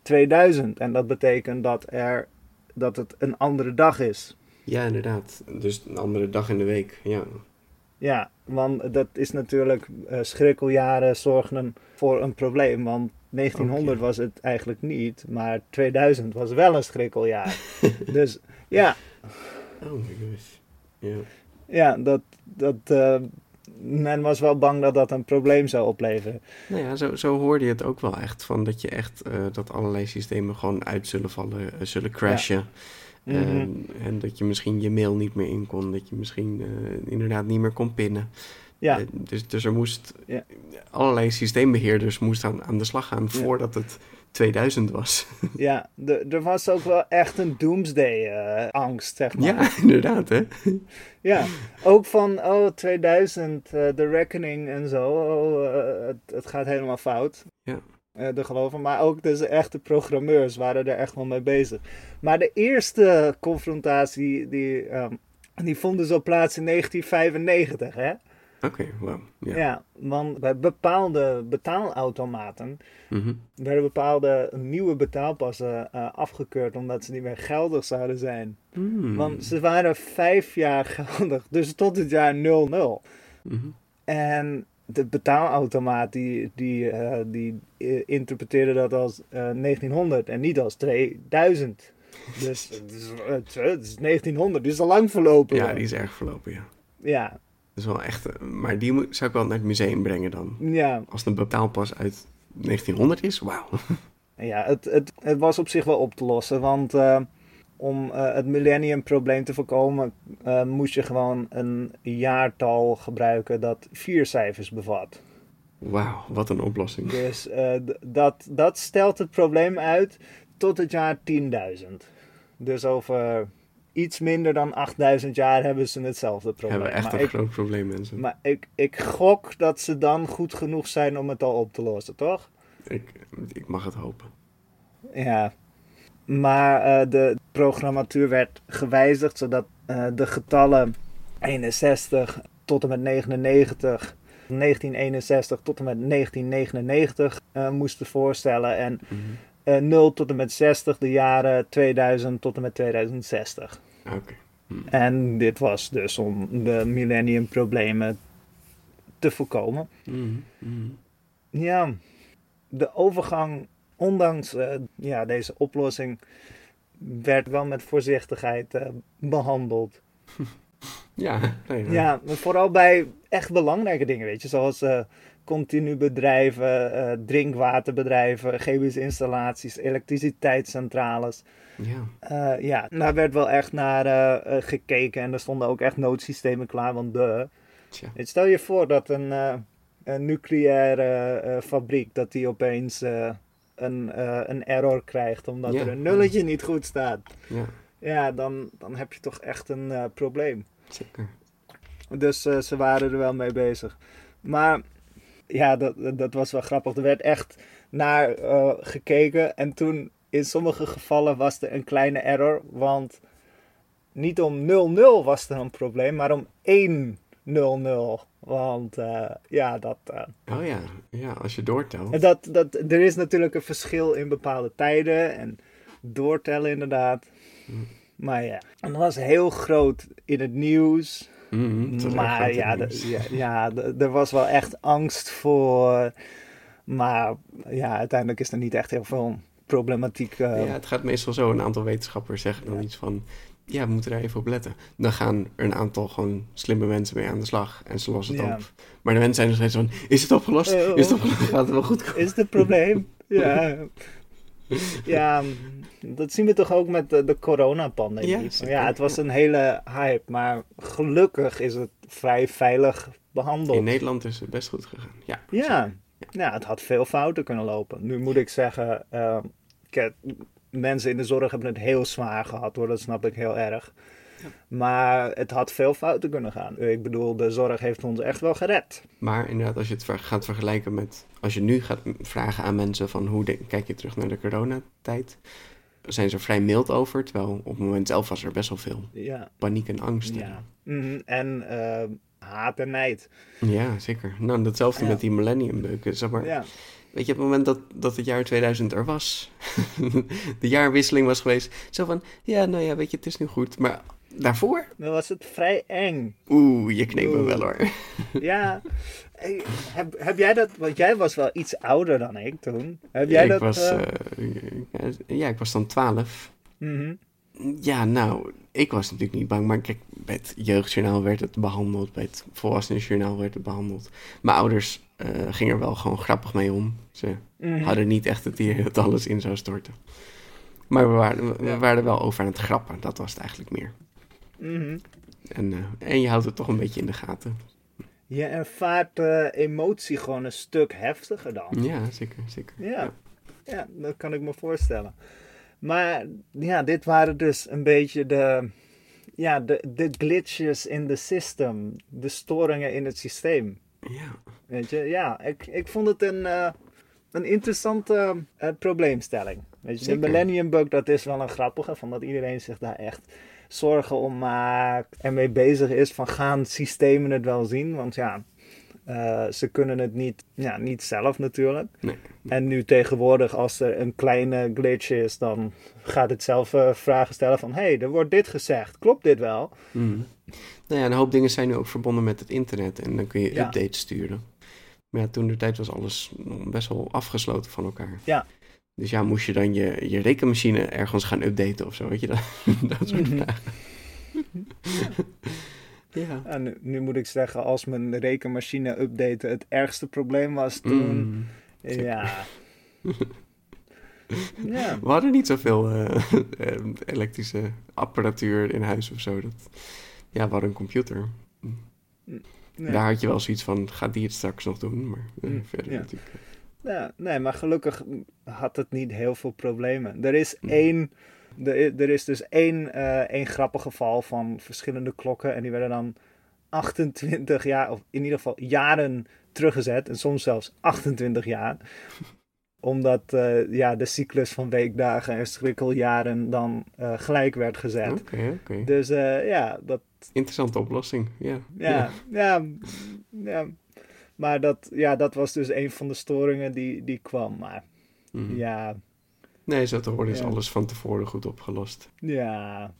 2000 en dat betekent dat, er, dat het een andere dag is. Ja, inderdaad. Dus een andere dag in de week. Ja. Ja, want dat is natuurlijk, eh, schrikkeljaren zorgen voor een probleem. Want 1900 Oké. was het eigenlijk niet, maar 2000 was wel een schrikkeljaar. [LAUGHS] dus ja, Oh my gosh. Ja. ja dat, dat, eh, men was wel bang dat dat een probleem zou opleveren. Nou ja, zo, zo hoorde je het ook wel echt. Van dat je echt eh, dat allerlei systemen gewoon uit zullen vallen, zullen crashen. Mhm. En, en dat je misschien je mail niet meer in kon. Dat je misschien eh, inderdaad niet meer kon pinnen. ja, Eh, dus, dus er moest Ja. allerlei systeembeheerders moesten aan, aan de slag gaan voordat het 2000 was. [LAUGHS] ja er was ook wel echt een doomsday-angst, zeg maar. ja, inderdaad hè. [LAUGHS] Ja, ook van, oh, 2000, eh, de reckoning en zo. Oh, eh, het, het gaat helemaal fout. Ja. Eh, de geloven. Maar ook dus echte programmeurs waren er echt wel mee bezig. Maar de eerste confrontatie, die, ehm, die vond dus al plaats in 1995, hè? Oké, wauw. Ja. Ja. want bij bepaalde betaalautomaten Mhm. werden bepaalde nieuwe betaalpassen eh, afgekeurd omdat ze niet meer geldig zouden zijn. Hmm. Want ze waren vijf jaar [LAUGHS] geldig, dus tot het jaar 00. Mhm. En de betaalautomaat die, die, eh, die eh, interpreteerde dat als eh, 1900 en niet als 2000. Dus [LAUGHS] het is, het is- het is 1900, die is al lang verlopen. Ja, hoor. die is erg verlopen, ja. ja, Dat is wel echt... eh, maar die zou ik wel naar het museum brengen dan. ja, Als het een betaalpas uit 1900 is, wauw. ja het, het, het was op zich wel op te lossen, want eh, om eh, het millennium-probleem te voorkomen, eh, moest je gewoon een jaartal gebruiken dat vier cijfers bevat. Wauw, wat een oplossing. Dus eh, dat, dat stelt het probleem uit tot het jaar 10.000. Dus over iets minder dan 8000 jaar hebben ze hetzelfde probleem. Hebben we echt maar een ik, groot probleem, mensen. maar ik, ik gok dat ze dan goed genoeg zijn om het al op te lossen, toch? Ik, ik mag het hopen. Ja. Maar eh, de programmatuur werd gewijzigd zodat eh, de getallen 61 tot en met 99, 1961 tot en met 1999 eh, moesten voorstellen. En Mhm. eh 0 tot en met 60 de jaren 2000 tot en met 2060. Oké. En dit was dus om de millenniumproblemen te voorkomen. Mhm, mhm. Ja, de overgang, ondanks eh, ja, deze oplossing, werd wel met voorzichtigheid eh, behandeld. [LAUGHS] Ja, nee, nee. Ja, vooral bij echt belangrijke dingen, weet je. Zoals eh continu bedrijven, drinkwaterbedrijven, chemische installaties, elektriciteitscentrales. ja. Ja, daar werd wel echt naar gekeken en er stonden ook echt noodsystemen klaar, want de... Stel je voor dat een, een nucleaire fabriek, dat die opeens een, eh, een error krijgt omdat Ja. er een nulletje niet goed staat. Ja, Ja, dan, dan heb je toch echt een eh, probleem. zeker. Dus eh, ze waren er wel mee bezig. Maar ja, dat, dat was wel grappig. Er werd echt naar gekeken. En toen in sommige gevallen was er een kleine error. Want niet om 0-0 was er een probleem, maar om 1-0-0. Want eh, ja, dat, eh, Oh ja, ja, als je doortelt. en dat, dat, er is natuurlijk een verschil in bepaalde tijden. En doortellen inderdaad. Maar ja, en dat was heel groot in het nieuws. Mhm, erg Maar ja, nieuws. ja, ja, er was wel echt angst voor. Maar ja, uiteindelijk is er niet echt heel veel problematiek. eh, Ja, het gaat meestal zo. Een aantal wetenschappers zeggen dan iets van... Ja, we moeten daar even op letten. Dan gaan er een aantal gewoon slimme mensen mee aan de slag. En ze lossen het Ja. op. Maar de mensen zijn nog steeds van... Is het opgelost? Eh, Is het opgelost? Gaat het wel goed komen? Is het een probleem? [LAUGHS] ja. Ja, dat zien we toch ook met de, de coronapandemie. Ja, Ja, het was een hele hype, maar gelukkig is het vrij veilig behandeld. In Nederland is het best goed gegaan. Ja, Ja, ja, het had veel fouten kunnen lopen. Nu moet ik zeggen, kijk, mensen in de zorg hebben het heel zwaar gehad hoor, dat snap ik heel erg. Maar het had veel fouten kunnen gaan. Ik bedoel, de zorg heeft ons echt wel gered. Maar inderdaad, als je het ver- gaat vergelijken met... Als je nu gaat vragen aan mensen van... Hoe kijk je terug naar de coronatijd? Zijn ze er vrij mild over. Terwijl op het moment zelf was er best wel veel Ja, paniek en angst. ja. Mhm, En eh, haat en nijd. Ja, zeker. Nou, datzelfde Ja. met die millennium beuken. Zeg maar, Ja, Weet je, op het moment dat, dat het jaar 2000 er was, [LAUGHS] de jaarwisseling was geweest, zo van, ja, nou ja, weet je, het is nu goed. Maar daarvoor, dan was het vrij eng. oeh, je kneep me wel hoor. [LAUGHS] Ja, Hey, heb, heb jij dat, want jij was wel iets ouder dan ik toen. Heb jij ik dat? was, eh, eh, ja, ik was dan 12. mhm. Ja, nou, ik was natuurlijk niet bang, maar kijk, bij het jeugdjournaal werd het behandeld, bij het volwassenenjournaal werd het behandeld. Mijn ouders eh, gingen er wel gewoon grappig mee om. Ze Mhm. hadden niet echt het idee dat alles in zou storten. Maar we waren, we Ja. waren er wel over aan het grappen, dat was het eigenlijk meer. Mhm. En, eh, en je houdt het toch een beetje in de gaten. Je ervaart eh, emotie gewoon een stuk heftiger dan. Ja, zeker, zeker. Ja. ja, dat kan ik me voorstellen. Maar ja, dit waren dus een beetje de, ja, de, de glitches in de system. De storingen in het systeem. Ja, Weet je, ja, ik, ik vond het een, eh, een interessante eh, probleemstelling. Weet je, Zeker. de Millennium Bug, dat is wel een grappige, van dat iedereen zich daar echt zorgen om maakt en mee bezig is van gaan systemen het wel zien? Want ja, eh, ze kunnen het niet, ja, niet zelf natuurlijk. nee. En nu tegenwoordig, als er een kleine glitch is, dan gaat het zelf eh, vragen stellen van... hé, hey, er wordt dit gezegd, klopt dit wel? Mhm. Nou ja, een hoop dingen zijn nu ook verbonden met het internet en dan kun je Ja. updates sturen. Maar ja, toen de tijd was alles best wel afgesloten van elkaar. Ja. Dus ja, moest je dan je, je rekenmachine ergens gaan updaten of zo, weet je dat? [LAUGHS] dat soort Mhm. vragen. [LAUGHS] ja. En nu, nu moet ik zeggen, als mijn rekenmachine update het ergste probleem was toen... Mm. zeker. ja. [LAUGHS] ja. We hadden niet zoveel eh, eh, elektrische apparatuur in huis of zo. Dat, ja, we hadden een computer. Nee. Daar had je wel zoiets van, gaat die het straks nog doen? Maar eh, Mm, verder ja. natuurlijk. Ja, nee, maar gelukkig had het niet heel veel problemen. Er is Mm. één, er, er is dus één, eh, één grappig geval van verschillende klokken. En die werden dan 28 jaar, of in ieder geval jaren teruggezet. En soms zelfs 28 jaar. Omdat eh, ja, de cyclus van weekdagen en schrikkeljaren dan eh, gelijk werd gezet. Oké, oké. Dus ja, dat, Interessante oplossing, ja. ja, ja, ja. Maar dat, ja, dat was dus een van de storingen die, die kwam. Maar Mhm. ja, Nee, zo te horen is Ja. alles van tevoren goed opgelost. ja.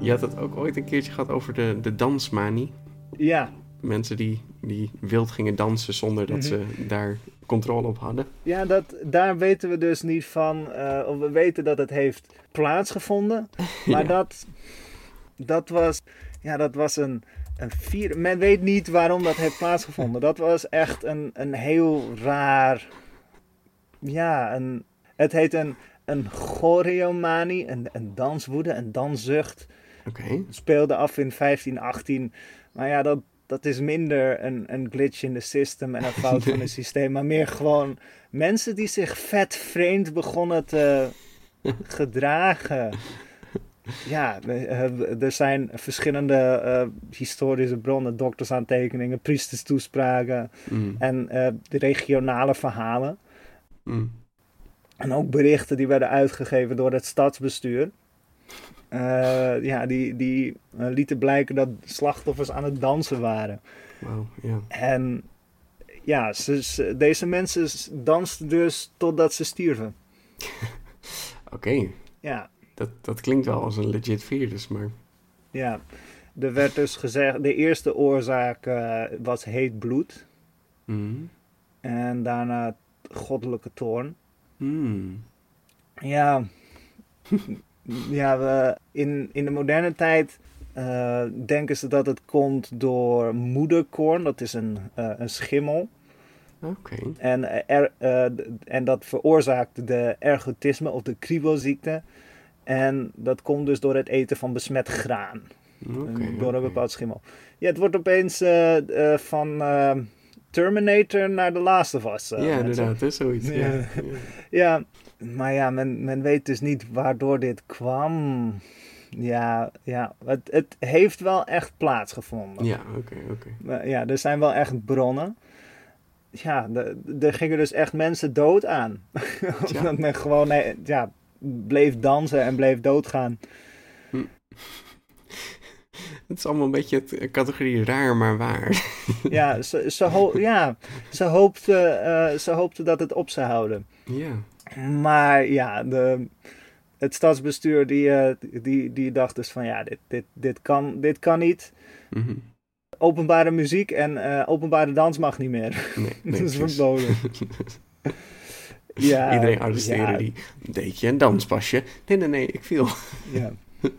Je had het ook ooit een keertje gehad over de, de dansmanie. Ja, mensen die, die wild gingen dansen zonder dat Mhm. ze daar controle op hadden. Ja, dat, daar weten we dus niet van. eh, of we weten dat het heeft plaatsgevonden. [LAUGHS] Maar Ja. dat, dat was, ja, dat was een, een vier. Men weet niet waarom dat heeft plaatsgevonden. Dat was echt een, een heel raar. Ja, een, het heet een, een choreomanie, een, een danswoede, een danszucht. Oké. Speelde af in 1518. Maar ja, dat, dat is minder een, een glitch in de system en een fout van het [LAUGHS] systeem. Maar meer gewoon mensen die zich vet vreemd begonnen te [LAUGHS] gedragen. Ja, eh, er zijn verschillende eh, historische bronnen, doktersaantekeningen, priesterstoespraken Mm, en eh, de regionale verhalen. mm. En ook berichten die werden uitgegeven door het stadsbestuur. Ja, die, die lieten blijken dat slachtoffers aan het dansen waren. Wauw, ja. En ja, ze, ze- deze mensen dansten dus totdat ze stierven. [LAUGHS] Oké, Ja, dat, dat klinkt wel als een legit virus, maar... ja. Er werd dus gezegd, de eerste oorzaak eh, was heet bloed. Mm. En daarna goddelijke toorn. Mm. Ja, ja we, in, in de moderne tijd eh, denken ze dat het komt door moederkorn. Dat is een, eh, een schimmel. Oké. En, er, en dat veroorzaakt de ergotisme of de kriebelziekte. En dat komt dus door het eten van besmet graan. Door een bepaald schimmel. Ja, het wordt opeens eh, eh, van eh, Terminator naar The Last of Us. eh, Ja, inderdaad, het is zoiets. Ja. Ja. [LAUGHS] Ja. Ja, maar ja, men, men weet dus niet waardoor dit kwam. Ja, ja het, het heeft wel echt plaatsgevonden. Ja, oké, oké. Ja, er zijn wel echt bronnen. Ja, de- er gingen dus echt mensen dood aan. [LAUGHS] Omdat men gewoon eh, ja, bleef dansen en bleef doodgaan. [LAUGHS] Het is allemaal een beetje het categorie raar, maar waar. [LAUGHS] Ja, ze, ze, ho- ja, ze, hoopte, eh, ze hoopte dat het op zou houden. Ja. Maar ja, de, het stadsbestuur die, eh, die, die dacht dus van ja, dit, dit, dit, kan, dit kan niet. Mhm. Openbare muziek en eh, openbare dans mag niet meer. Nee, nee, [LAUGHS] dat is verboden. [LAUGHS] Ja, Iedereen arresteren ja, die. Deed je een danspasje? Nee, nee, nee, ik viel. Ja. [LAUGHS]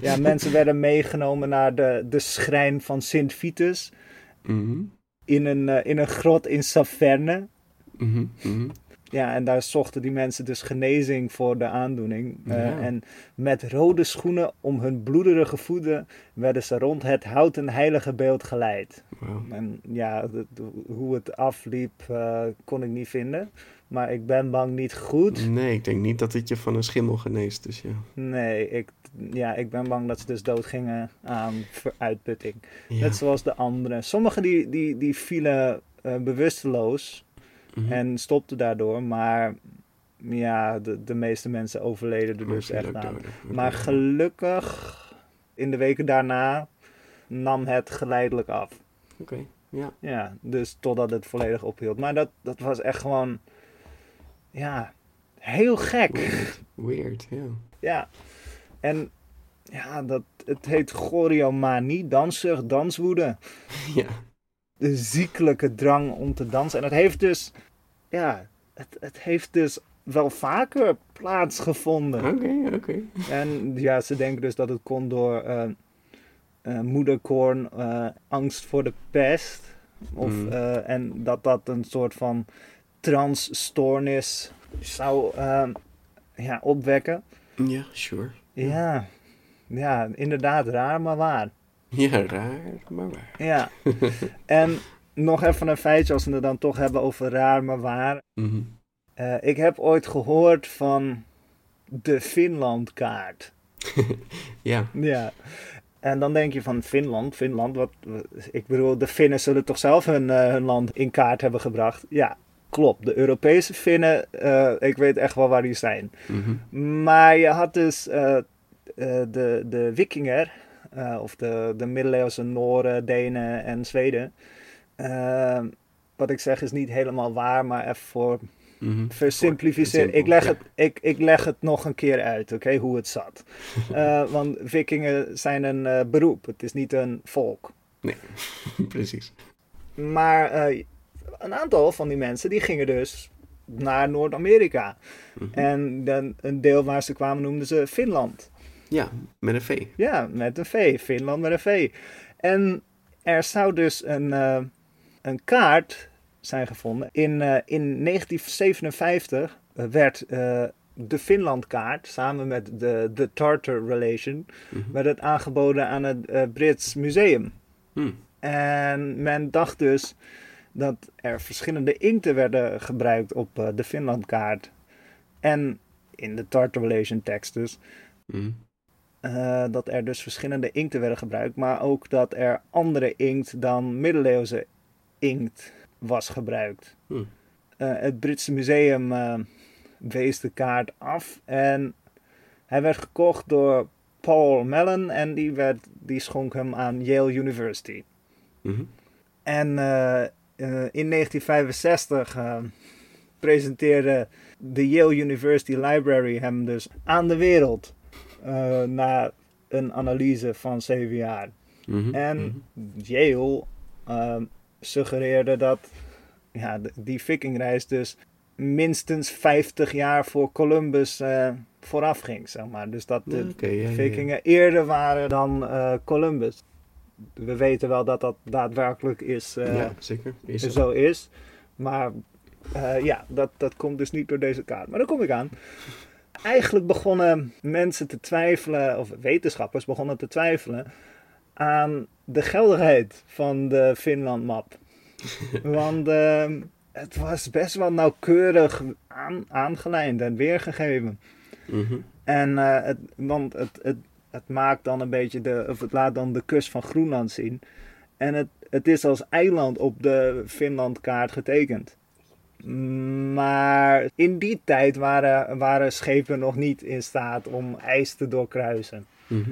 ja, mensen werden meegenomen naar de, de schrijn van Sint Vitus Mhm. in een, eh, in een grot in Saverne. Mhm. Mhm. Ja, en daar zochten die mensen dus genezing voor de aandoening. Eh. En met rode schoenen om hun bloederige voeten werden ze rond het houten heilige beeld geleid. En ja, de- de- hoe het afliep eh, kon ik niet vinden. Maar ik ben bang niet goed. Nee, ik denk niet dat het je van een schimmel geneest, dus ja. Nee, ik, ja, ik ben bang dat ze dus doodgingen aan uitputting. ja. Net zoals de anderen. Sommigen die, die, die vielen eh, bewusteloos Mhm. en stopten daardoor. Maar ja, de, de meeste mensen overleden er dus echt aan. Maar gelukkig, in de weken daarna, nam het geleidelijk af. Oké, ja. Ja, dus totdat het volledig ophield. Maar dat, dat was echt gewoon, ja, heel gek. Weird. Weird, ja. Ja, en ja, dat, het heet choriomanie, danszucht, danswoede. [LAUGHS] Ja. De ziekelijke drang om te dansen. En het heeft dus, ja, het, het heeft dus wel vaker plaatsgevonden. Oké, oké. En ja, ze denken dus dat het kon door eh, eh, moederkoorn, eh, angst voor de pest. Of, Mm. en dat dat een soort van transstoornis zou eh, ja, opwekken. Ja, sure. Ja. ja, inderdaad raar, maar waar. Ja, raar, maar waar. Ja, [LAUGHS] en nog even een feitje als we het dan toch hebben over raar, maar waar. Mhm. Eh, ik heb ooit gehoord van de Finlandkaart. [LAUGHS] Ja, Ja. En dan denk je van Finland, Finland, wat, ik bedoel, de Finnen zullen toch zelf hun, eh, hun land in kaart hebben gebracht. Ja, klopt. De Europese Finnen, eh, ik weet echt wel waar die zijn. mhm. Maar je had dus eh, eh, de, de Wikinger, of de, de middeleeuwse Noren, Denen en Zweden. Wat ik zeg is niet helemaal waar, maar even voor versimplificeren. Simpel, Ik leg, ja. het, ik, ik leg het nog een keer uit, oké, hoe het zat. [LAUGHS] Want vikingen zijn een beroep, het is niet een volk. Nee, [LAUGHS] precies. Maar eh, een aantal van die mensen die gingen dus naar Noord-Amerika. Mhm. En dan, een deel waar ze kwamen noemden ze Finland. Ja, met een V. Ja, met een V. Finland met een V. En er zou dus een, eh, een kaart zijn gevonden. In, eh, in 1957 werd eh, de Finlandkaart samen met de, de Tartar Relation Mhm. werd het aangeboden aan het Brits Museum. Hm. En men dacht dus dat er verschillende inkten werden gebruikt op eh, de Finlandkaart. En in de Tartar Relation tekst dus. Mhm. eh, dat er dus verschillende inkten werden gebruikt. Maar ook dat er andere inkt dan middeleeuwse inkt was gebruikt. Hm. Eh, het Britse museum wees de kaart af. En hij werd gekocht door Paul Mellon. En die, werd, die schonk hem aan Yale University. Mhm. En in 1965 eh, presenteerde de Yale University Library hem dus aan de wereld. eh, na een analyse van zeven jaar. Mhm. En Mhm. Yale eh, suggereerde dat ja, die vikingreis dus minstens 50 jaar voor Columbus eh, vooraf ging, zeg maar. Dus dat de ja, ja. vikingen eerder waren dan eh, Columbus. We weten wel dat dat daadwerkelijk is, ja, zeker. Is zo. zo is. Maar eh, ja, dat, dat komt dus niet door deze kaart. Maar daar kom ik aan. Eigenlijk begonnen mensen te twijfelen, of wetenschappers begonnen te twijfelen aan de geldigheid van de Finland-map. [LAUGHS] Want ehm, het was best wel nauwkeurig aan, aangelijnd en weergegeven. Mhm. En eh, het, want het, het, het maakt dan een beetje de, of het laat dan de kust van Groenland zien. En het, het is als eiland op de Finlandkaart getekend. Maar in die tijd waren, waren schepen nog niet in staat om ijs te doorkruisen. Mhm.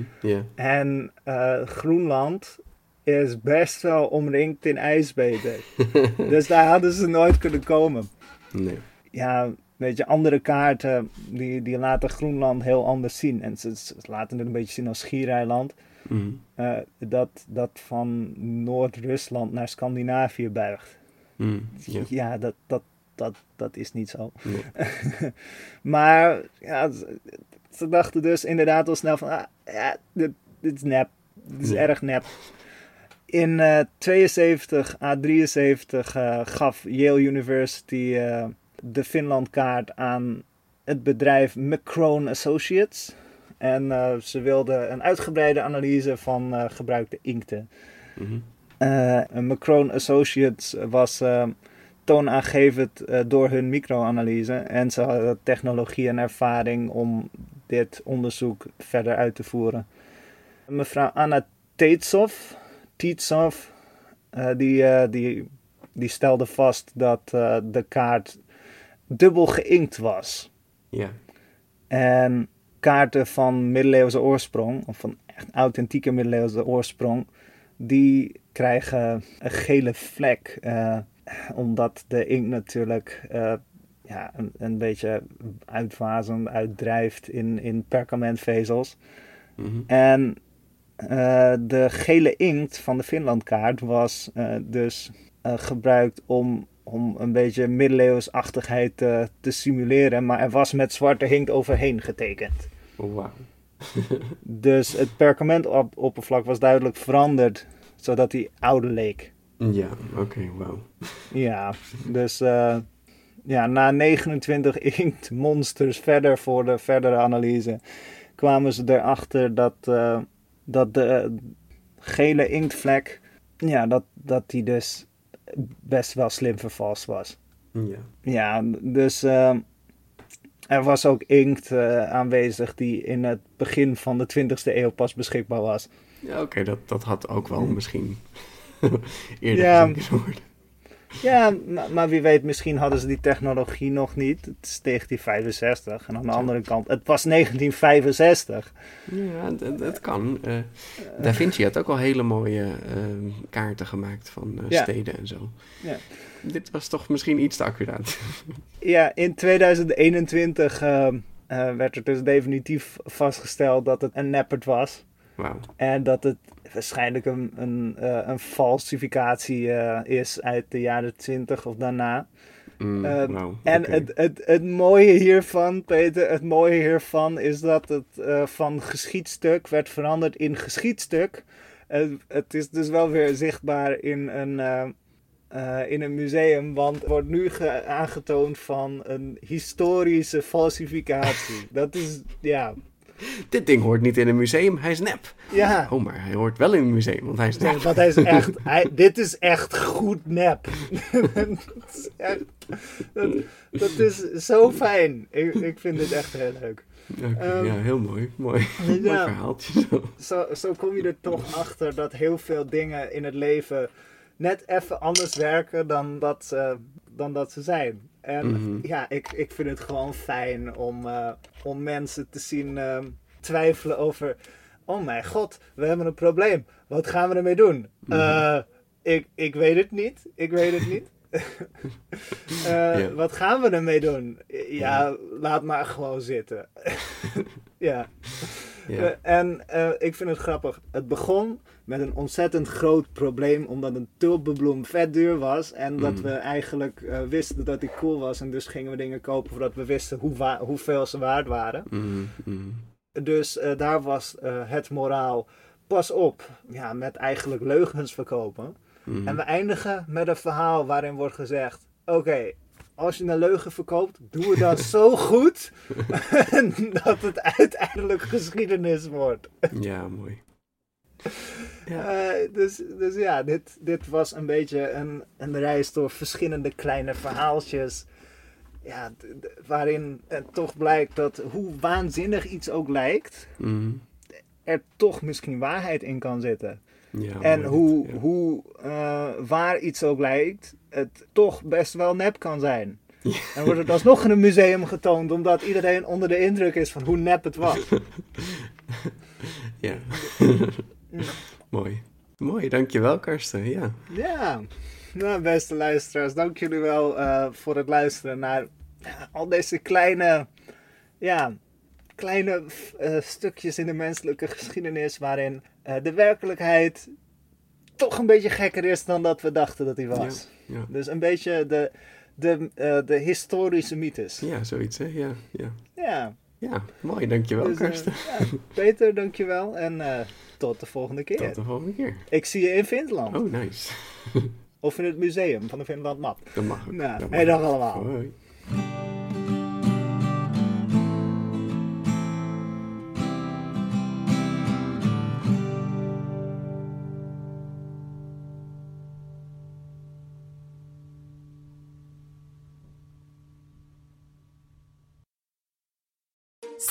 En eh, Groenland is best wel omringd in ijsbeden. [LAUGHS] dus daar hadden ze nooit kunnen komen Nee. ja, weet je, andere kaarten die, die laten Groenland heel anders zien. En ze, ze laten het een beetje zien als schiereiland. Mhm. eh, dat, dat van Noord-Rusland naar Scandinavië buigt. Mhm. Ja. Ja, dat, dat, dat, dat is niet zo. Nee. [LAUGHS] Maar ja, ze, dachten dus inderdaad al snel van, ah, ja, dit, dit is nep. Dit is erg nep. In eh 72 à 73 eh, gaf Yale University eh, de Finlandkaart aan het bedrijf Macrone Associates. En eh, ze wilden een uitgebreide analyse van eh, gebruikte inkten. Eh, Macron Associates was eh, toonaangevend door hun microanalyse. En ze hadden technologie en ervaring om dit onderzoek verder uit te voeren. Mevrouw Anna Teetsov, Teetsov die, die, die stelde vast dat de kaart dubbel geïnkt was. Ja. En kaarten van middeleeuwse oorsprong, of van echt authentieke middeleeuwse oorsprong, die krijgen een gele vlek. eh, omdat de inkt natuurlijk eh, ja, een, een beetje uitwazen, uitdrijft in, in perkamentvezels. Mhm. En eh, de gele inkt van de Finlandkaart was dus gebruikt om, om een beetje middeleeuwsachtigheid te, te simuleren. Maar er was met zwarte inkt overheen getekend. Oh, wauw. [LAUGHS] Dus het perkamentoppervlak was duidelijk veranderd, zodat hij ouder leek. Ja, oké, wauw. Ja, dus eh, ja, na 29 [LAUGHS] inktmonsters verder voor de verdere analyse kwamen ze erachter dat, eh, dat de eh, gele inktvlek, ja, dat, dat die dus best wel slim vervalst was. Ja. Ja, dus eh, er was ook inkt eh, aanwezig die in het begin van de 20e eeuw pas beschikbaar was. Ja, oké, dat, dat had ook wel misschien [LAUGHS] eerder Ja. worden. Ja, maar, wie weet, misschien hadden ze die technologie nog niet. Het is 1965 en aan de andere kant, het was 1965. Ja, het kan. Eh, da Vinci had ook al hele mooie eh, kaarten gemaakt van eh, Ja. steden en zo. Ja. Dit was toch misschien iets te accuraat. [LAUGHS] Ja, in 2021 eh, eh, werd er dus definitief vastgesteld dat het een neppert was. En dat het waarschijnlijk een, een, eh, een falsificatie eh, is uit de jaren 20 of daarna. Mm, Eh, wauw, En het, het, het mooie hiervan, Peter, het mooie hiervan is dat het eh, van geschietstuk werd veranderd in geschietstuk. Eh, het is dus wel weer zichtbaar in een, in een museum, want het wordt nu ge- aangetoond van een historische falsificatie. [LAUGHS] Dat is, ja, [LAUGHS] Dit ding hoort niet in een museum, hij is nep. ja. Oh, maar hij hoort wel in een museum, want hij is nep. Nee, want hij is echt, [LAUGHS] hij, dit is echt goed nep. [LAUGHS] dat, is echt, dat, dat is zo fijn. Ik, ik vind dit echt heel leuk. Oké, Ehm, ja, heel mooi. Mooi, mooi ja. verhaaltje zo. Zo, zo kom je er toch achter dat heel veel dingen in het leven net even anders werken dan dat dan dat ze zijn. En Mhm. ja, ik, ik vind het gewoon fijn om, eh, om mensen te zien ehm, twijfelen over... Oh mijn god, we hebben een probleem. Wat gaan we ermee doen? Eh, ik, ik weet het niet. Ik weet het niet. [LAUGHS] Eh. Wat gaan we ermee doen? Ja, laat maar gewoon zitten. [LAUGHS] ja. Ja. Eh, en eh, ik vind het grappig. Het begon met een ontzettend groot probleem omdat een tulpenbloem vet duur was. En dat Mhm. we eigenlijk eh, wisten dat die cool was. En dus gingen we dingen kopen voordat we wisten hoe hoeveel ze waard waren. Mhm, mhm. Dus daar was het moraal. Pas op, ja, met eigenlijk leugens verkopen. En we eindigen met een verhaal waarin wordt gezegd: Oké, als je een leugen verkoopt, doen we dat zo [LAUGHS] goed [LAUGHS] dat het uiteindelijk geschiedenis wordt. Ja, mooi. Ja. Eh, dus, dus ja, dit, dit was een beetje een, een reis door verschillende kleine verhaaltjes. Ja, waarin het toch blijkt dat hoe waanzinnig iets ook lijkt, Mhm. er toch misschien waarheid in kan zitten. Ja, En hoe, Ja. hoe eh, waar iets ook lijkt, het toch best wel nep kan zijn. En wordt het alsnog in een museum getoond, omdat iedereen onder de indruk is van hoe nep het was. [LAUGHS] Ja. [LAUGHS] mooi. Mooi, dankjewel Karsten. Ja. Ja, nou, beste luisteraars, dank jullie wel eh, voor het luisteren naar ja, al deze kleine, ja, kleine eh, stukjes in de menselijke geschiedenis waarin eh, de werkelijkheid toch een beetje gekker is dan dat we dachten dat hij was. Ja. Dus een beetje de, de, eh, de historische mythes. ja, zoiets hè. Ja, ja. Ja, ja mooi, dankjewel dus, eh, Karsten. ja, Peter, dankjewel en eh, tot de volgende keer. Tot de volgende keer. Ik zie je in Finland. Oh, nice. [LAUGHS] Of in het museum van de Finland Map. Dat mag ook. Nou, dat hey, dag allemaal. Hoi.